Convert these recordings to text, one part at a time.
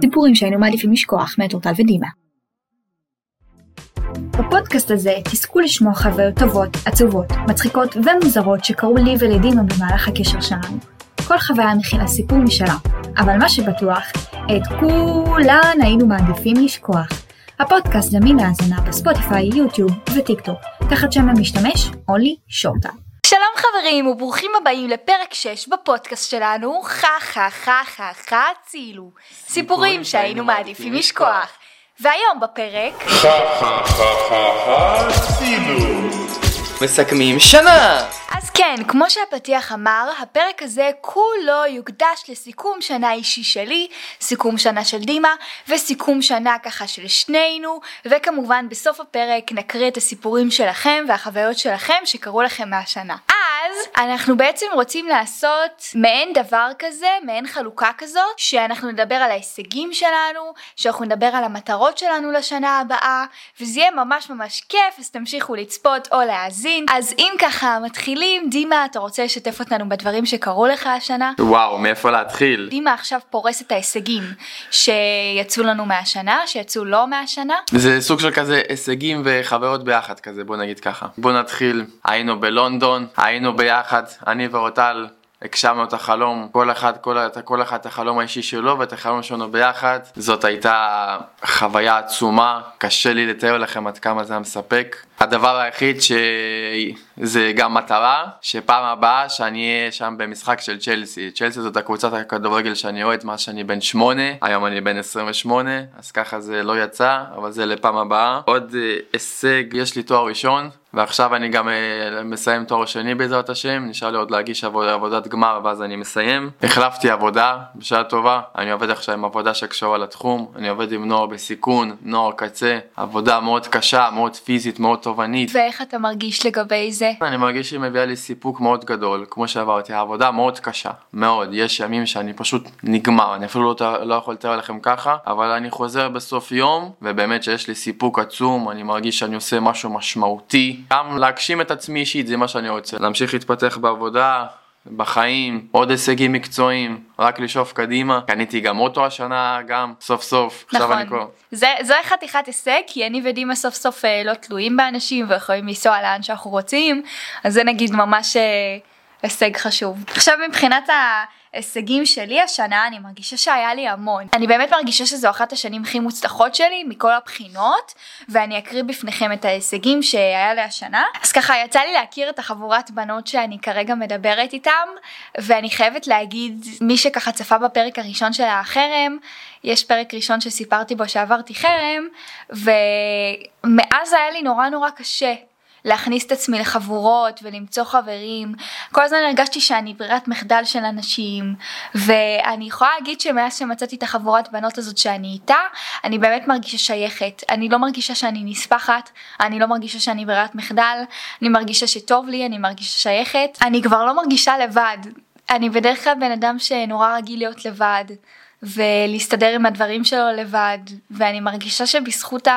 סיפורים שהיינו מעדיפים לשכוח מאת ודימה. בפודקאסט הזה תזכו לשמוע חוויות טובות, עצובות, מצחיקות ומוזרות שקרו לי ולדימה במהלך הקשר שלנו. כל חוויה מכילה סיפור משלה, אבל מה שבטוח, את כולן היינו מעדיפים לשכוח. הפודקאסט זמין להאזנה בספוטיפיי, יוטיוב וטיק טוק, תחת שם המשתמש אולי שורטה. חברים וברוכים הבאים לפרק 6 בפודקאסט שלנו חה חה חה חה חה צילו סיפורים שהיינו מעדיפים לשכוח והיום בפרק חה חה חה חה חה צילום. מסכמים שנה! אז כן, כמו שהפתיח אמר, הפרק הזה כולו יוקדש לסיכום שנה אישי שלי, סיכום שנה של דימה, וסיכום שנה ככה של שנינו, וכמובן בסוף הפרק נקריא את הסיפורים שלכם והחוויות שלכם שקרו לכם מהשנה. אז אנחנו בעצם רוצים לעשות מעין דבר כזה, מעין חלוקה כזאת, שאנחנו נדבר על ההישגים שלנו, שאנחנו נדבר על המטרות שלנו לשנה הבאה, וזה יהיה ממש ממש כיף, אז תמשיכו לצפות או להאזין. אז אם ככה מתחילים, דימה, אתה רוצה לשתף אותנו בדברים שקרו לך השנה? וואו, מאיפה להתחיל? דימה עכשיו פורס את ההישגים שיצאו לנו מהשנה, שיצאו לא מהשנה. זה סוג של כזה הישגים וחוויות ביחד כזה, בוא נגיד ככה. בוא נתחיל, היינו בלונדון, היינו ביחד, אני ואורטל. הגשמנו את החלום, כל אחד, כל, כל אחד את החלום האישי שלו ואת החלום שלנו ביחד. זאת הייתה חוויה עצומה, קשה לי לתאר לכם עד כמה זה מספק. הדבר היחיד שזה גם מטרה, שפעם הבאה שאני אהיה שם במשחק של צ'לסי. צ'לסי זאת הקבוצת הכדורגל שאני אוהד מאז שאני בן 8, היום אני בן 28, אז ככה זה לא יצא, אבל זה לפעם הבאה. עוד אה, הישג, יש לי תואר ראשון, ועכשיו אני גם אה, מסיים תואר שני בעזרת השם, נשאר לי עוד להגיש עבוד, עבודת גמר ואז אני מסיים. החלפתי עבודה, בשעה טובה, אני עובד עכשיו עם עבודה שקשורה לתחום, אני עובד עם נוער בסיכון, נוער קצה, עבודה מאוד קשה, מאוד פיזית, מאוד תובענית. ואיך אתה מרגיש לגבי זה? אני מרגיש שהיא מביאה לי סיפוק מאוד גדול, כמו שעברתי, העבודה מאוד קשה, מאוד, יש ימים שאני פשוט נגמר, אני אפילו לא, לא יכול לתאר לכם ככה, אבל אני חוזר בסוף יום, ובאמת שיש לי סיפוק עצום, אני מרגיש שאני עושה משהו משמעותי, גם להגשים את עצמי אישית, זה מה שאני רוצה, להמשיך להתפתח בעבודה, בחיים, עוד הישגים מקצועיים, רק לשאוף קדימה. קניתי גם אוטו השנה, גם סוף סוף. עכשיו אני נכון. כבר... זה, זו חתיכת הישג, כי אני ודימה סוף סוף אה, לא תלויים באנשים ויכולים לנסוע לאן שאנחנו רוצים, אז זה נגיד ממש אה, הישג חשוב. עכשיו מבחינת ההישגים שלי השנה, אני מרגישה שהיה לי המון. אני באמת מרגישה שזו אחת השנים הכי מוצלחות שלי מכל הבחינות, ואני אקריא בפניכם את ההישגים שהיה לי השנה. אז ככה יצא לי להכיר את החבורת בנות שאני כרגע מדברת איתם, ואני חייבת להגיד, מי שככה צפה בפרק הראשון של החרם, יש פרק ראשון שסיפרתי בו שעברתי חרם, ומאז היה לי נורא נורא קשה להכניס את עצמי לחבורות ולמצוא חברים. כל הזמן הרגשתי שאני ברירת מחדל של אנשים, ואני יכולה להגיד שמאז שמצאתי את החבורת בנות הזאת שאני איתה, אני באמת מרגישה שייכת. אני לא מרגישה שאני נספחת, אני לא מרגישה שאני ברירת מחדל, אני מרגישה שטוב לי, אני מרגישה שייכת. אני כבר לא מרגישה לבד. אני בדרך כלל בן אדם שנורא רגיל להיות לבד. ולהסתדר עם הדברים שלו לבד, ואני מרגישה שבזכות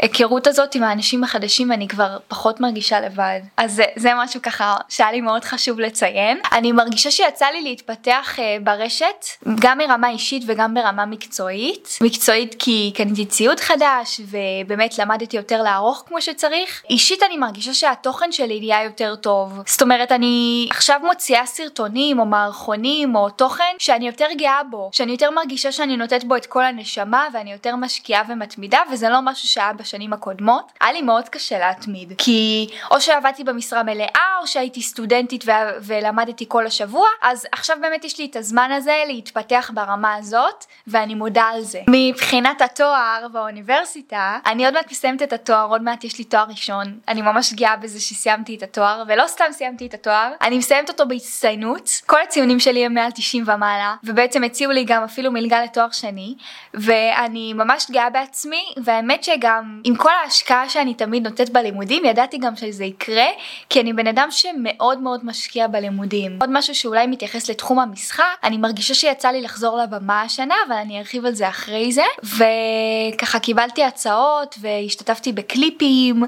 ההיכרות הזאת עם האנשים החדשים אני כבר פחות מרגישה לבד. אז זה, זה משהו ככה שהיה לי מאוד חשוב לציין. אני מרגישה שיצא לי להתפתח uh, ברשת, גם מרמה אישית וגם ברמה מקצועית. מקצועית כי קניתי ציוד חדש, ובאמת למדתי יותר לערוך כמו שצריך. אישית אני מרגישה שהתוכן שלי נהיה יותר טוב. זאת אומרת, אני עכשיו מוציאה סרטונים או מערכונים או תוכן שאני יותר גאה בו, שאני יותר מרגישה שאני נותנת בו את כל הנשמה ואני יותר משקיעה ומתמידה, וזה לא משהו שהיה בשנים הקודמות. היה לי מאוד קשה להתמיד, כי או שעבדתי במשרה מלאה או שהייתי סטודנטית ו- ולמדתי כל השבוע, אז עכשיו באמת יש לי את הזמן הזה להתפתח ברמה הזאת, ואני מודה על זה. מבחינת התואר באוניברסיטה, אני עוד מעט מסיימת את התואר, עוד מעט יש לי תואר ראשון. אני ממש גאה בזה שסיימתי את התואר, ולא סתם סיימתי את התואר, אני מסיימת אותו בהצטיינות. כל הציונים שלי הם מעל 90 ומעלה, ובעצם הציעו לי גם אפילו מלגה לתואר שני, ואני ממש גאה בעצמי, והאמת שגם גם עם כל ההשקעה שאני תמיד נותנת בלימודים ידעתי גם שזה יקרה כי אני בן אדם שמאוד מאוד משקיע בלימודים. עוד משהו שאולי מתייחס לתחום המשחק אני מרגישה שיצא לי לחזור לבמה השנה אבל אני ארחיב על זה אחרי זה וככה קיבלתי הצעות והשתתפתי בקליפים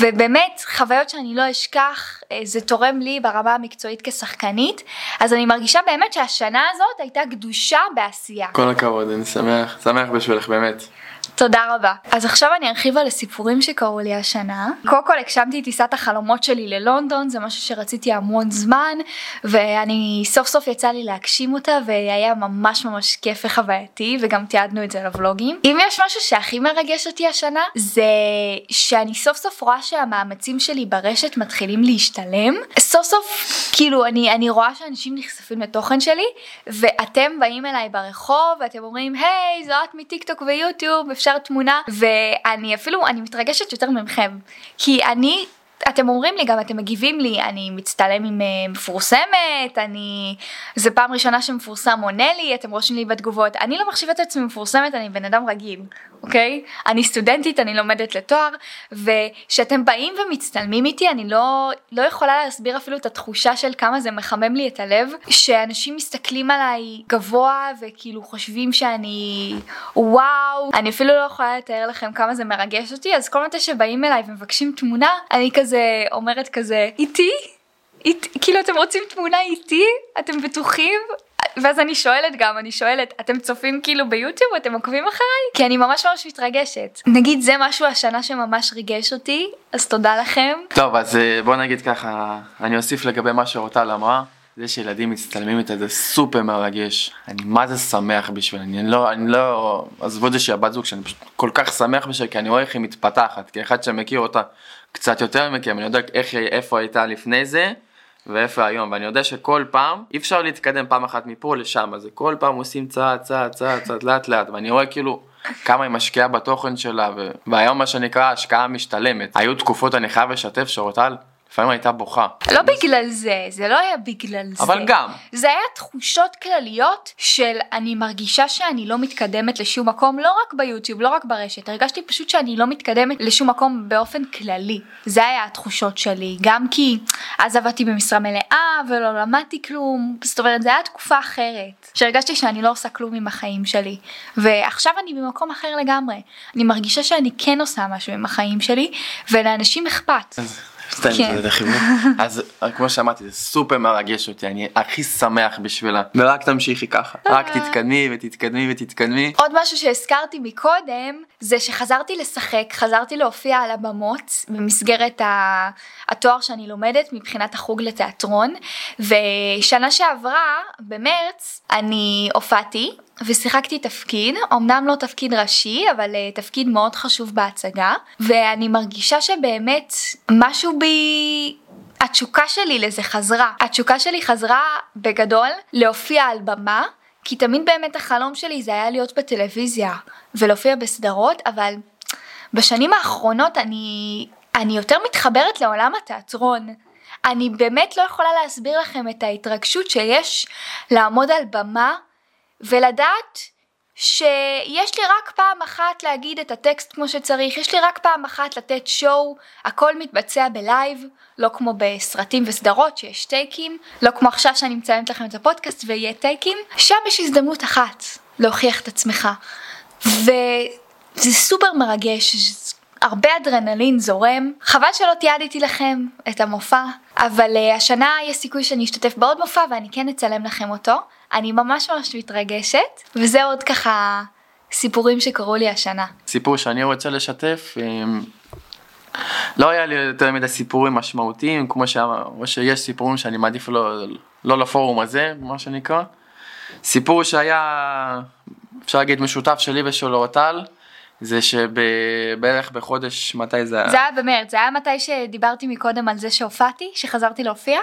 ובאמת חוויות שאני לא אשכח אה, זה תורם לי ברמה המקצועית כשחקנית אז אני מרגישה באמת שהשנה הזאת הייתה גדושה בעשייה. כל הכבוד, אני שמח, שמח בשבילך באמת. תודה רבה. אז עכשיו אני ארחיב על הסיפורים שקרו לי השנה. קודם כל הגשמתי את טיסת החלומות שלי ללונדון, זה משהו שרציתי המון זמן, ואני סוף סוף יצא לי להגשים אותה, והיה ממש ממש כיף וחווייתי, וגם תיעדנו את זה לוולוגים. אם יש משהו שהכי מרגש אותי השנה, זה שאני סוף סוף רואה שהמאמצים שלי ברשת מתחילים להשתלם. סוף סוף, כאילו, אני, אני רואה שאנשים נחשפים לתוכן שלי, ואתם באים אליי ברחוב, ואתם אומרים, היי, זו את מטיק טוק ויוטיוב, אפשר תמונה ואני אפילו אני מתרגשת יותר ממכם. כי אני אתם אומרים לי גם אתם מגיבים לי אני מצטלם עם uh, מפורסמת אני זה פעם ראשונה שמפורסם עונה לי אתם רושמים לי בתגובות. אני לא מחשיבה את עצמי מפורסמת אני בן אדם רגיל אוקיי אני סטודנטית אני לומדת לתואר ושאתם באים ומצטלמים איתי אני לא לא יכולה להסביר אפילו את התחושה של כמה זה מחמם לי את הלב שאנשים מסתכלים עליי גבוה וכאילו חושבים שאני וואו אני אפילו לא יכולה לתאר לכם כמה זה מרגש אותי אז כל מתי שבאים אליי ומבקשים תמונה אני כזה אומרת כזה איתי? אית, כאילו אתם רוצים תמונה איתי? אתם בטוחים? ואז אני שואלת גם, אני שואלת, אתם צופים כאילו ביוטיוב? אתם עוקבים אחריי? כי אני ממש ממש מתרגשת. נגיד זה משהו השנה שממש ריגש אותי, אז תודה לכם. טוב, אז אה, בוא נגיד ככה, אני אוסיף לגבי מה שאורטל אמרה. זה שילדים מצטלמים איתה זה סופר מרגש, אני מה זה שמח בשביל, אני לא, אני לא, עזבו את זה שהיא הבת זוג שאני פשוט כל כך שמח בשביל, כי אני רואה איך היא מתפתחת, כאחד שמכיר אותה קצת יותר מכם, אני יודע איך, איפה הייתה לפני זה ואיפה היום, ואני יודע שכל פעם אי אפשר להתקדם פעם אחת מפה לשם, אז כל פעם עושים צעד צעד צעד צעד לאט לאט, ואני רואה כאילו כמה היא משקיעה בתוכן שלה, ו... והיום מה שנקרא השקעה משתלמת. היו תקופות, אני חייב לשתף שאורטל, לפעמים הייתה בוכה. לא בגלל זה, זה לא היה בגלל זה. אבל גם. זה היה תחושות כלליות של אני מרגישה שאני לא מתקדמת לשום מקום, לא רק ביוטיוב, לא רק ברשת, הרגשתי פשוט שאני לא מתקדמת לשום מקום באופן כללי. זה היה התחושות שלי, גם כי אז עבדתי במשרה מלאה ולא למדתי כלום, זאת אומרת זה היה תקופה אחרת, שהרגשתי שאני לא עושה כלום עם החיים שלי. ועכשיו אני במקום אחר לגמרי. אני מרגישה שאני כן עושה משהו עם החיים שלי, ולאנשים אכפת. סתם, כן. זה חיבור. אז כמו שאמרתי זה סופר מרגש אותי אני הכי שמח בשבילה ורק תמשיכי ככה רק תתקדמי ותתקדמי ותתקדמי. עוד משהו שהזכרתי מקודם זה שחזרתי לשחק חזרתי להופיע על הבמות במסגרת התואר שאני לומדת מבחינת החוג לתיאטרון ושנה שעברה במרץ אני הופעתי ושיחקתי תפקיד, אמנם לא תפקיד ראשי, אבל uh, תפקיד מאוד חשוב בהצגה, ואני מרגישה שבאמת משהו בי... התשוקה שלי לזה חזרה. התשוקה שלי חזרה בגדול להופיע על במה, כי תמיד באמת החלום שלי זה היה להיות בטלוויזיה ולהופיע בסדרות, אבל בשנים האחרונות אני, אני יותר מתחברת לעולם התיאטרון. אני באמת לא יכולה להסביר לכם את ההתרגשות שיש לעמוד על במה ולדעת שיש לי רק פעם אחת להגיד את הטקסט כמו שצריך, יש לי רק פעם אחת לתת שואו, הכל מתבצע בלייב, לא כמו בסרטים וסדרות שיש טייקים, לא כמו עכשיו שאני מציינת לכם את הפודקאסט ויהיה טייקים, שם יש הזדמנות אחת להוכיח את עצמך. וזה סופר מרגש, הרבה אדרנלין זורם, חבל שלא תיעדתי לכם את המופע, אבל uh, השנה יש סיכוי שאני אשתתף בעוד מופע ואני כן אצלם לכם אותו. אני ממש ממש מתרגשת, וזה עוד ככה סיפורים שקרו לי השנה. סיפור שאני רוצה לשתף, אמ, לא היה לי יותר מדי סיפורים משמעותיים, כמו ש... שיש סיפורים שאני מעדיף לא, לא לפורום הזה, מה שנקרא. סיפור שהיה, אפשר להגיד, משותף שלי ושל אורטל. זה שבערך בחודש, מתי זה היה? זה היה במרץ, זה היה מתי שדיברתי מקודם על זה שהופעתי, שחזרתי להופיע,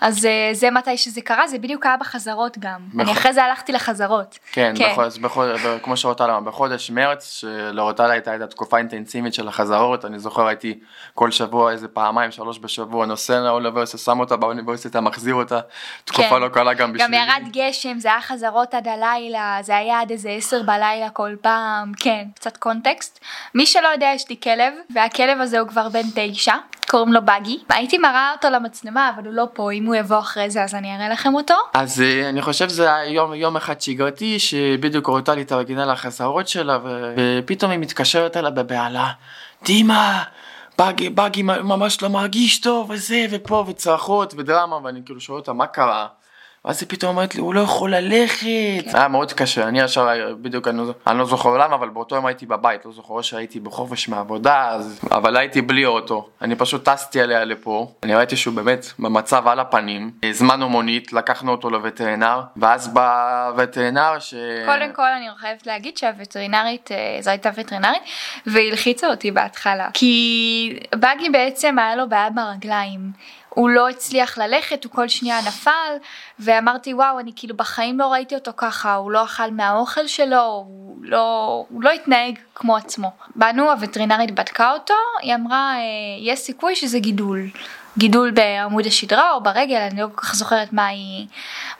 אז אה, זה מתי שזה קרה, זה בדיוק היה בחזרות גם. בח... אני אחרי זה הלכתי לחזרות. כן, כן. בחודש, בחודש, כמו שאורטל אמר, בחודש מרץ, שלאורטל הייתה את התקופה האינטנסיבית של החזרות, אני זוכר הייתי כל שבוע איזה פעמיים, שלוש בשבוע, נוסע לאוניברסיטה, שם אותה באוניברסיטה, מחזיר אותה, תקופה כן. לא קלה גם בשבילי. גם ירד גשם, זה היה חזרות עד הלילה, זה היה עד איזה עשר בלילה כל פעם, כן, קצת קונ קונטקסט. מי שלא יודע יש לי כלב והכלב הזה הוא כבר בן תשע קוראים לו בגי הייתי מראה אותו למצלמה אבל הוא לא פה אם הוא יבוא אחרי זה אז אני אראה לכם אותו. אז אה, אני חושב זה היה יום, אחד שגרתי שבדיוק אורטל התארגנה לחזרות שלה ו- ופתאום היא מתקשרת אליי בבהלה. דימה, בגי, בגי ממש לא מרגיש טוב וזה ופה וצרחות ודרמה ואני כאילו שואל אותה מה קרה. ואז היא פתאום אומרת לי הוא לא יכול ללכת. היה מאוד קשה אני ישר בדיוק אני, לא- לא זוכר למה אבל באותו יום הייתי בבית לא זוכר שהייתי בחופש מעבודה אז אבל הייתי בלי אוטו אני פשוט טסתי עליה לפה אני ראיתי שהוא באמת במצב על הפנים הזמנו מונית לקחנו אותו לווטרינר ואז בווטרינר ש... קודם כל אני חייבת להגיד שהווטרינרית אה, זו הייתה וטרינרית והיא הלחיצה אותי בהתחלה כי בגי בעצם היה לו בעיה ברגליים. הוא לא הצליח ללכת, הוא כל שנייה נפל, ואמרתי וואו, אני כאילו בחיים לא ראיתי אותו ככה, הוא לא אכל מהאוכל שלו, הוא לא, הוא לא התנהג כמו עצמו. באנו, הווטרינרית בדקה אותו, היא אמרה, אה, יש סיכוי שזה גידול. גידול בעמוד השדרה או ברגל, אני לא כל כך זוכרת מה היא,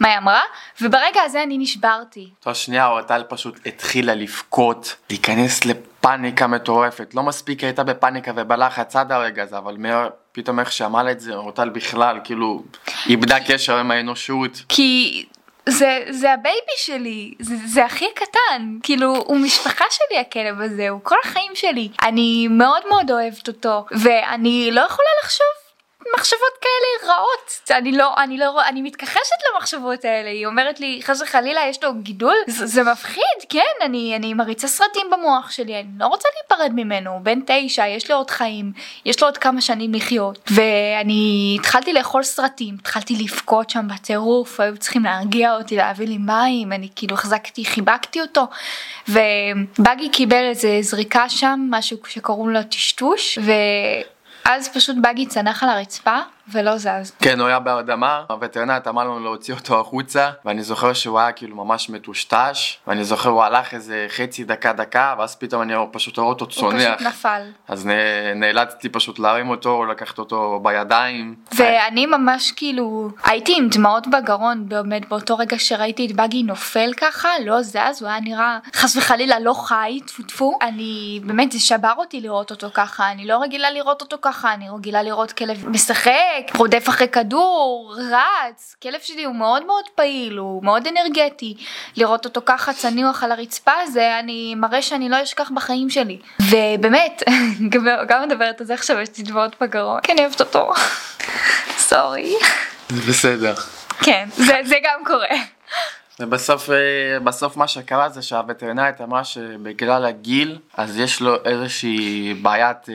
מה היא אמרה, וברגע הזה אני נשברתי. אותה שנייה אורטל פשוט התחילה לבכות, להיכנס לפאניקה מטורפת, לא מספיק הייתה בפאניקה ובלחץ עד הרגע הזה, אבל מה... פתאום איך שאמרה את זה, אורטל בכלל, כאילו, איבדה קשר עם האנושות. כי זה, זה ה baby שלי, זה, זה הכי קטן, כאילו הוא משפחה שלי הכלב הזה, הוא כל החיים שלי. אני מאוד מאוד אוהבת אותו, ואני לא יכולה לחשוב מחשבות כאלה רעות. אני לא אני לא אני מתכחשת למחשבות האלה. היא אומרת לי חס וחלילה יש לו גידול? זה, זה מפחיד כן? אני אני מריצה סרטים במוח שלי אני לא רוצה להיפרד ממנו. הוא בן תשע יש לו עוד חיים יש לו עוד כמה שנים לחיות. ואני התחלתי לאכול סרטים התחלתי לבכות שם בטירוף היו צריכים להרגיע אותי להביא לי מים אני כאילו החזקתי חיבקתי אותו. ובאגי קיבל איזה זריקה שם משהו שקוראים לו טשטוש ו... אז פשוט בגי צנח על הרצפה ולא זז. כן, הוא היה בהרדמה, הווטרינרית אמר לנו להוציא אותו החוצה, ואני זוכר שהוא היה כאילו ממש מטושטש, ואני זוכר הוא הלך איזה חצי דקה דקה, ואז פתאום אני פשוט רואה אותו צונח. הוא פשוט נפל. אז נאלצתי פשוט להרים אותו, לקחת אותו בידיים. ואני ממש כאילו, הייתי עם דמעות בגרון באמת באותו רגע שראיתי את בגי נופל ככה, לא זז, הוא היה נראה חס וחלילה לא חי, טפו טפו. אני, באמת זה שבר אותי לראות אותו ככה, אני לא רגילה לראות אותו ככה, אני רגילה לראות כלב משחק. רודף אחרי כדור, רץ, כלב שלי הוא מאוד מאוד פעיל, הוא מאוד אנרגטי. לראות אותו ככה צניוח על הרצפה זה אני מראה שאני לא אשכח בחיים שלי. ובאמת, גם מדברת על זה עכשיו יש לי דמעות בגרון, כן אוהבת אותו. סורי. זה בסדר. כן, זה, זה גם קורה. ובסוף אה, בסוף מה שקרה זה שהווטרינרית אמרה שבגלל הגיל אז יש לו איזושהי בעיית אה,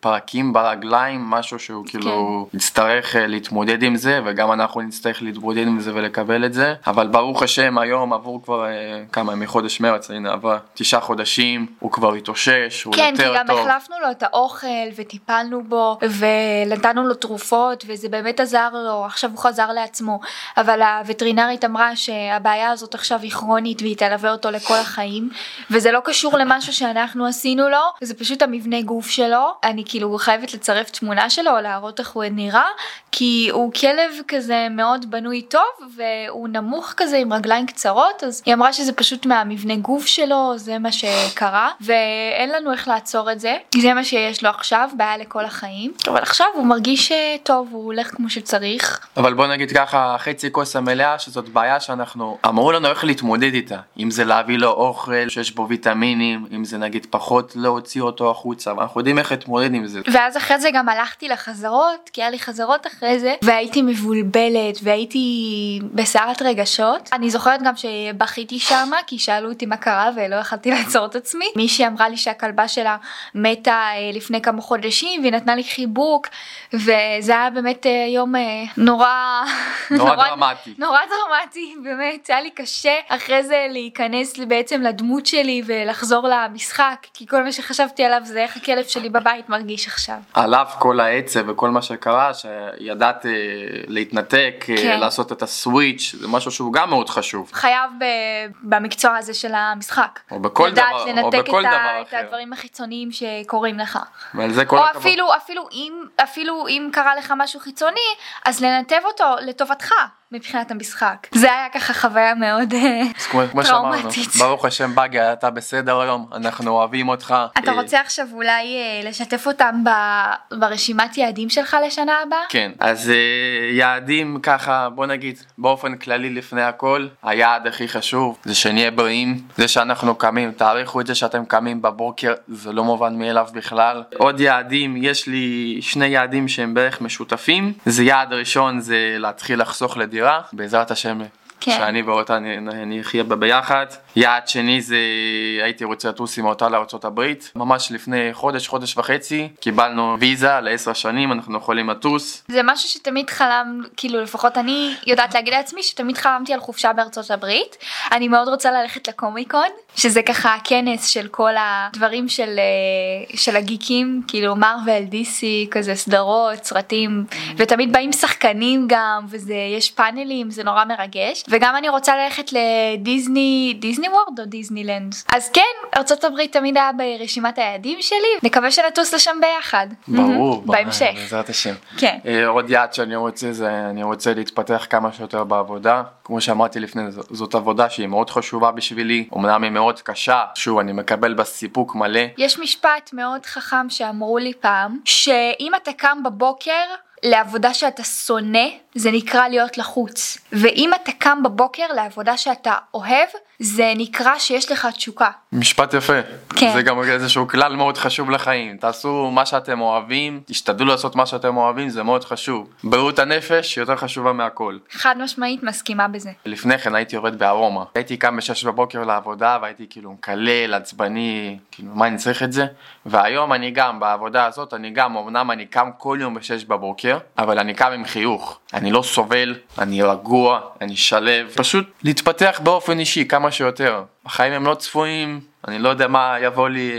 פרקים ברגליים משהו שהוא כן. כאילו יצטרך אה, להתמודד עם זה וגם אנחנו נצטרך להתמודד עם זה ולקבל את זה אבל ברוך השם היום עבור כבר כמה מחודש מרץ הנה עבר תשעה חודשים הוא כבר התאושש הוא כן, יותר טוב. כן כי גם החלפנו לו את האוכל וטיפלנו בו ונתנו לו תרופות וזה באמת עזר לו עכשיו הוא חזר לעצמו אבל הווטרינרית אמרה שהבעיה הבעיה הזאת עכשיו היא כרונית והיא תלווה אותו לכל החיים וזה לא קשור למשהו שאנחנו עשינו לו זה פשוט המבנה גוף שלו. אני כאילו חייבת לצרף תמונה שלו או להראות איך הוא נראה כי הוא כלב כזה מאוד בנוי טוב והוא נמוך כזה עם רגליים קצרות אז היא אמרה שזה פשוט מהמבנה גוף שלו זה מה שקרה ואין לנו איך לעצור את זה. זה מה שיש לו עכשיו בעיה לכל החיים. אבל עכשיו הוא מרגיש אה, טוב הוא הולך כמו שצריך. אבל בוא נגיד ככה חצי כוס המלאה שזאת בעיה שאנחנו אמרו לנו איך להתמודד איתה, אם זה להביא לו אוכל שיש בו ויטמינים, אם זה נגיד פחות להוציא אותו החוצה, ואנחנו יודעים איך להתמודד עם זה. ואז אחרי זה גם הלכתי לחזרות, כי היה לי חזרות אחרי זה, והייתי מבולבלת, והייתי בסערת רגשות. אני זוכרת גם שבכיתי שמה, כי שאלו אותי מה קרה ולא יכלתי לעצור את עצמי. מישהי אמרה לי שהכלבה שלה מתה אה, לפני כמה חודשים, והיא נתנה לי חיבוק, וזה היה באמת אה, יום אה, נורא... נורא דרמטי. נורא דרמטי, באמת. היה לי קשה אחרי זה להיכנס בעצם לדמות שלי ולחזור למשחק כי כל מה שחשבתי עליו זה איך הכלב שלי בבית מרגיש עכשיו. על אף כל העצב וכל מה שקרה שידעת אה, להתנתק אה, כן. לעשות את הסוויץ' זה משהו שהוא גם מאוד חשוב. חייב במקצוע הזה של המשחק. או בכל דבר, או בכל דבר אחר. את הדברים החיצוניים שקורים לך. או אפילו, אפילו, אם, אפילו אם קרה לך משהו חיצוני אז לנתב אותו לטובתך. מבחינת המשחק. זה היה ככה חוויה מאוד אה, טראומטית. ברוך השם בגי אתה בסדר היום, אנחנו אוהבים אותך. אתה אה, רוצה עכשיו אולי אה, לשתף אותם ברשימת יעדים שלך לשנה הבאה? כן, אז יעדים ככה, בוא נגיד, באופן כללי לפני הכל, היעד הכי חשוב זה שנהיה בריאים, זה שאנחנו קמים, תעריכו את זה שאתם קמים בבוקר, זה לא מובן מאליו בכלל. עוד יעדים, יש לי שני יעדים שהם בערך משותפים, זה יעד ראשון זה להתחיל לחסוך לדירה, בעזרת השם. כן. שאני ואותה נחיה בה ביחד. יעד שני זה הייתי רוצה לטוס עם אותה הברית. ממש לפני חודש, חודש וחצי, קיבלנו ויזה לעשר שנים, אנחנו יכולים לטוס. זה משהו שתמיד חלם, כאילו לפחות אני יודעת להגיד לעצמי שתמיד חלמתי על חופשה בארצות הברית. אני מאוד רוצה ללכת לקומיקון, שזה ככה הכנס של כל הדברים של, אה, של הגיקים, כאילו מרוויל, דיסי, כזה סדרות, סרטים, ותמיד באים שחקנים גם, וזה, יש פאנלים, זה נורא מרגש. וגם אני רוצה ללכת לדיסני, דיסני וורד או דיסנילנד. אז כן, ארצות הברית תמיד היה ברשימת היעדים שלי, נקווה שנטוס לשם ביחד. ברור, בהמשך. בעזרת השם. כן. אה, עוד יעד שאני רוצה זה אני רוצה להתפתח כמה שיותר בעבודה. כמו שאמרתי לפני, זאת עבודה שהיא מאוד חשובה בשבילי, אמנם היא מאוד קשה, שוב אני מקבל בה סיפוק מלא. יש משפט מאוד חכם שאמרו לי פעם, שאם אתה קם בבוקר לעבודה שאתה שונא, זה נקרא להיות לחוץ. ואם אתה קם בבוקר לעבודה שאתה אוהב, זה נקרא שיש לך תשוקה. משפט יפה. כן. זה גם איזשהו כלל מאוד חשוב לחיים. תעשו מה שאתם אוהבים, תשתדלו לעשות מה שאתם אוהבים, זה מאוד חשוב. בריאות הנפש יותר חשובה מהכל. חד משמעית מסכימה בזה. לפני כן הייתי עובד בארומה. הייתי קם בשש בבוקר לעבודה והייתי כאילו מקלל, עצבני, כאילו מה אני צריך את זה? והיום אני גם בעבודה הזאת, אני גם, אמנם אני קם כל יום בשש בבוקר, אבל אני קם עם חיוך. אני לא סובל, אני רגוע, אני שלב. פשוט להתפתח באופן אישי כמה שיותר. החיים הם לא צפויים, אני לא יודע מה יבוא לי,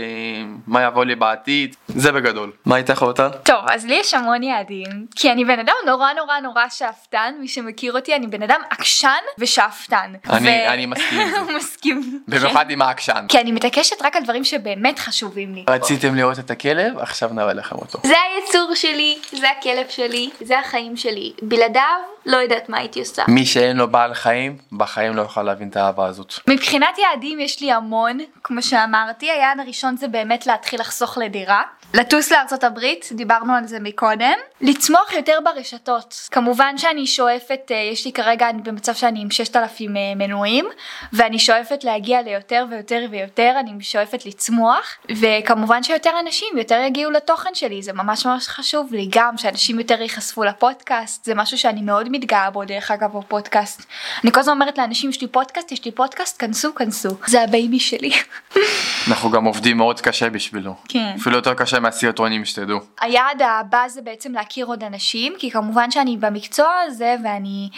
מה יבוא לי בעתיד. זה בגדול. מה איתך אותה? טוב, אז לי יש המון יעדים, כי אני בן אדם נורא נורא נורא שאפתן, מי שמכיר אותי, אני בן אדם עקשן ושאפתן. אני- אני מסכים עם זה. הוא מסכים. במיוחד עם העקשן. כי אני מתעקשת רק על דברים שבאמת חשובים לי. רציתם לראות את הכלב? עכשיו נראה לכם אותו. זה היצור שלי, זה הכלב שלי, זה החיים שלי. בלעדיו, לא יודעת מה הייתי עושה. מי שאין לו בעל חיים, בחיים לא יוכל להבין את האהבה הזאת. מבחינת יעדים יש לי המון, כמו שאמרתי, היעד הראשון זה באמת להתחיל לחסוך לדירה. לטוס לארצות הברית, דיברנו על זה מקודם. לצמוח יותר ברשתות. כמובן שאני שואפת, אה, יש לי כרגע, אני במצב שאני עם 6,000 אה, מנויים, ואני שואפת להגיע ליותר ויותר ויותר, אני שואפת לצמוח, וכמובן שיותר אנשים יותר יגיעו לתוכן שלי, זה ממש ממש חשוב לי, גם שאנשים יותר ייחשפו לפודקאסט, זה משהו שאני מאוד מתגאה בו דרך אגב בפודקאסט. אני כל הזמן אומרת לאנשים, יש לי פודקאסט, יש לי פודקאסט, כנסו, כנסו. זה ה baby שלי. אנחנו גם עובדים מאוד קשה בשבילו. כן. אפילו יותר קשה מהסרטונים שתדעו. היעד הבא זה בעצם להכיר עוד אנשים, כי כמובן שאני במקצוע הזה ואני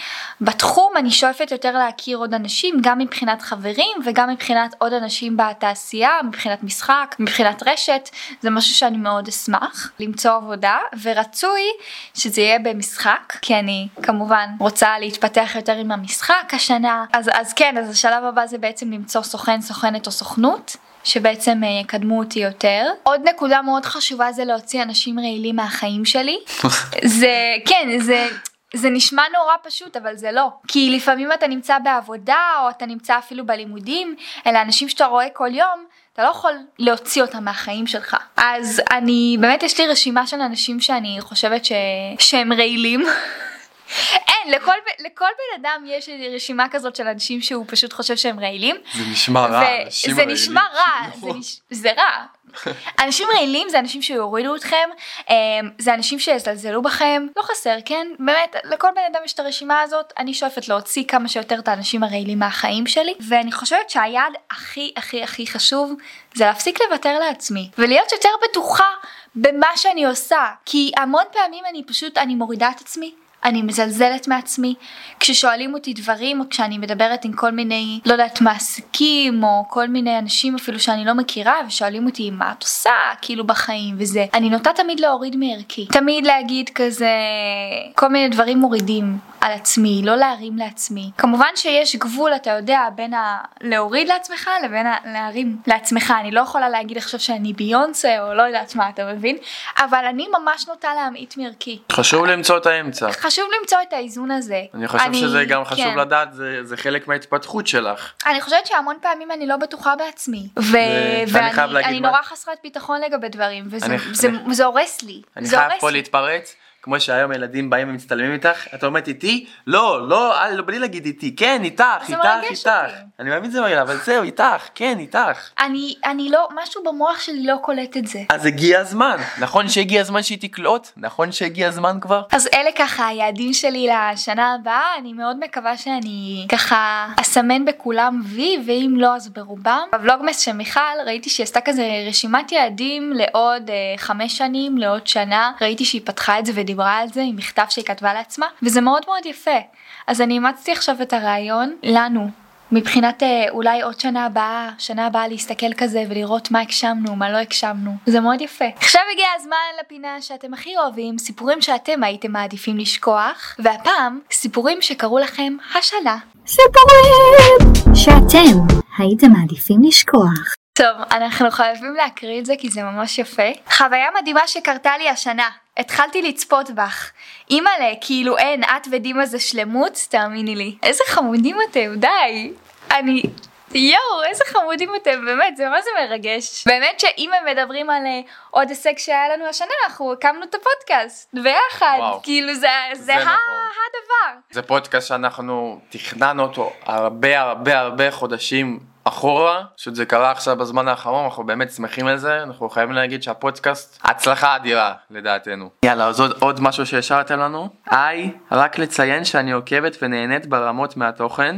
בתחום, אני שואפת יותר להכיר עוד אנשים, גם מבחינת חברים וגם מבחינת עוד אנשים בתעשייה, מבחינת משחק, מבחינת רשת, זה משהו שאני מאוד אשמח למצוא עבודה, ורצוי שזה יהיה במשחק, כי אני כמובן רוצה להתפתח יותר עם המשחק השנה, אז, אז כן, אז השלב הבא זה בעצם למצוא סוכן, סוכנת או סוכנות. שבעצם אה, יקדמו אותי יותר. עוד נקודה מאוד חשובה זה להוציא אנשים רעילים מהחיים שלי. זה, כן, זה... זה נשמע נורא פשוט אבל זה לא כי לפעמים אתה נמצא בעבודה או אתה נמצא אפילו בלימודים אלה אנשים שאתה רואה כל יום אתה לא יכול להוציא אותם מהחיים שלך אז אני באמת יש לי רשימה של אנשים שאני חושבת ש... שהם רעילים אין לכל, לכל בן אדם יש רשימה כזאת של אנשים שהוא פשוט חושב שהם רעילים זה נשמע רע. אנשים זה רעילים. נשמע רע, זה. נש... זה רע. אנשים רעילים זה אנשים שיורידו אתכם, אמ, זה אנשים שיזלזלו בכם, לא חסר, כן? באמת, לכל בן אדם יש את הרשימה הזאת, אני שואפת להוציא כמה שיותר את האנשים הרעילים מהחיים שלי, ואני חושבת שהיעד הכי הכי הכי חשוב זה להפסיק לוותר לעצמי, ולהיות יותר בטוחה במה שאני עושה, כי המון פעמים אני פשוט, אני מורידה את עצמי. אני מזלזלת מעצמי. כששואלים אותי דברים או כשאני מדברת עם כל מיני לא יודעת מעסיקים או כל מיני אנשים אפילו שאני לא מכירה ושואלים אותי מה את עושה? כאילו בחיים וזה. אני נוטה תמיד להוריד מערכי. תמיד להגיד כזה כל מיני דברים מורידים על עצמי לא להרים לעצמי. כמובן שיש גבול אתה יודע בין ה... להוריד לעצמך לבין ה... להרים לעצמך. אני לא יכולה להגיד עכשיו שאני ביונסה או לא יודעת מה אתה מבין? אבל אני ממש נוטה להמעיט מערכי. חשוב למצוא את האמצע. חשוב למצוא את האיזון הזה. אני חושב שזה גם חשוב כן. לדעת, זה, זה חלק מההתפתחות שלך. אני חושבת שהמון פעמים אני לא בטוחה בעצמי. ו- ואני ואני להגיד אני מה- נורא חסרת ביטחון לגבי דברים, וזה אני- זה, אני- זה הורס לי. אני זה חייב פה. להתפרץ, כמו שהיום ילדים באים ומצטלמים איתך, את אומרת איתי? לא, לא, אל, בלי להגיד איתי, כן, איתך, איתך, איתך. אותי. אני מאמין שזה מרגש, אבל זהו, איתך, כן, איתך. אני, אני לא, משהו במוח שלי לא קולט את זה. אז הגיע הזמן, נכון שהגיע הזמן שהיא תקלוט? נכון שהגיע הזמן כבר? אז אלה ככה היעדים שלי לשנה הבאה, אני מאוד מקווה שאני ככה אסמן בכולם וי, ואם לא אז ברובם. בוולוגמס של מיכל ראיתי שהיא עשתה כזה רשימת יעדים לעוד אה, חמש שנים, לעוד שנה, ראיתי שהיא פתחה את זה ודיברה על זה עם מכתב שהיא כתבה לעצמה, וזה מאוד מאוד יפה. אז אני אימצתי עכשיו את הרעיון לנו. מבחינת אה, אולי עוד שנה הבאה, שנה הבאה להסתכל כזה ולראות מה הגשמנו, מה לא הגשמנו. זה מאוד יפה. עכשיו הגיע הזמן לפינה שאתם הכי אוהבים, סיפורים שאתם הייתם מעדיפים לשכוח, והפעם סיפורים שקרו לכם השנה. סיפורים שאתם הייתם מעדיפים לשכוח. טוב, אנחנו חייבים להקריא את זה כי זה ממש יפה. חוויה מדהימה שקרתה לי השנה. התחלתי לצפות בך. אימא'לה, כאילו אין, את ודימה זה שלמות, תאמיני לי. איזה חמודים אתם, די. אני... יואו, איזה חמודים אתם, באמת, זה מה זה מרגש. באמת שאם הם מדברים על אה, עוד הישג שהיה לנו השנה, אנחנו הקמנו את הפודקאסט, ביחד. וואו. כאילו זה, זה, זה ה- נכון. הדבר. זה פודקאסט שאנחנו תכננו אותו הרבה הרבה הרבה חודשים אחורה, פשוט זה קרה עכשיו בזמן האחרון, אנחנו באמת שמחים על זה, אנחנו חייבים להגיד שהפודקאסט הצלחה אדירה לדעתנו. יאללה, אז עוד, עוד משהו שהשארתם לנו? היי, רק לציין שאני עוקבת ונהנית ברמות מהתוכן.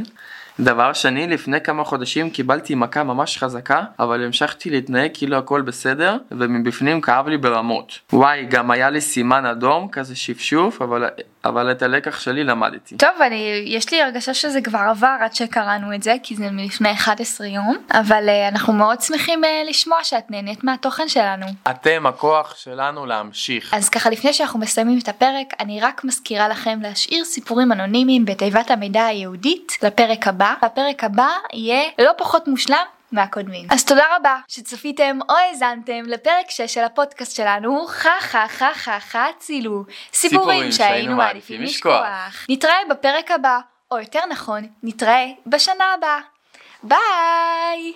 דבר שני, לפני כמה חודשים קיבלתי מכה ממש חזקה, אבל המשכתי להתנהג כאילו הכל בסדר, ומבפנים כאב לי ברמות. וואי, גם היה לי סימן אדום, כזה שפשוף, אבל, אבל את הלקח שלי למדתי. טוב, אני, יש לי הרגשה שזה כבר עבר עד שקראנו את זה, כי זה מלפני 11 יום, אבל uh, אנחנו מאוד שמחים uh, לשמוע שאת נהנית מהתוכן שלנו. אתם הכוח שלנו להמשיך. אז ככה לפני שאנחנו מסיימים את הפרק, אני רק מזכירה לכם להשאיר סיפורים אנונימיים בתיבת המידע הייעודית לפרק הבא. הפרק הבא יהיה לא פחות מושלם. מהקודמים. אז תודה רבה שצפיתם או האזנתם לפרק 6 של הפודקאסט שלנו, חה חה חה חה חה צילו. סיפורים שהיינו מעדיפים לשכוח. נתראה בפרק הבא, או יותר נכון, נתראה בשנה הבאה. ביי!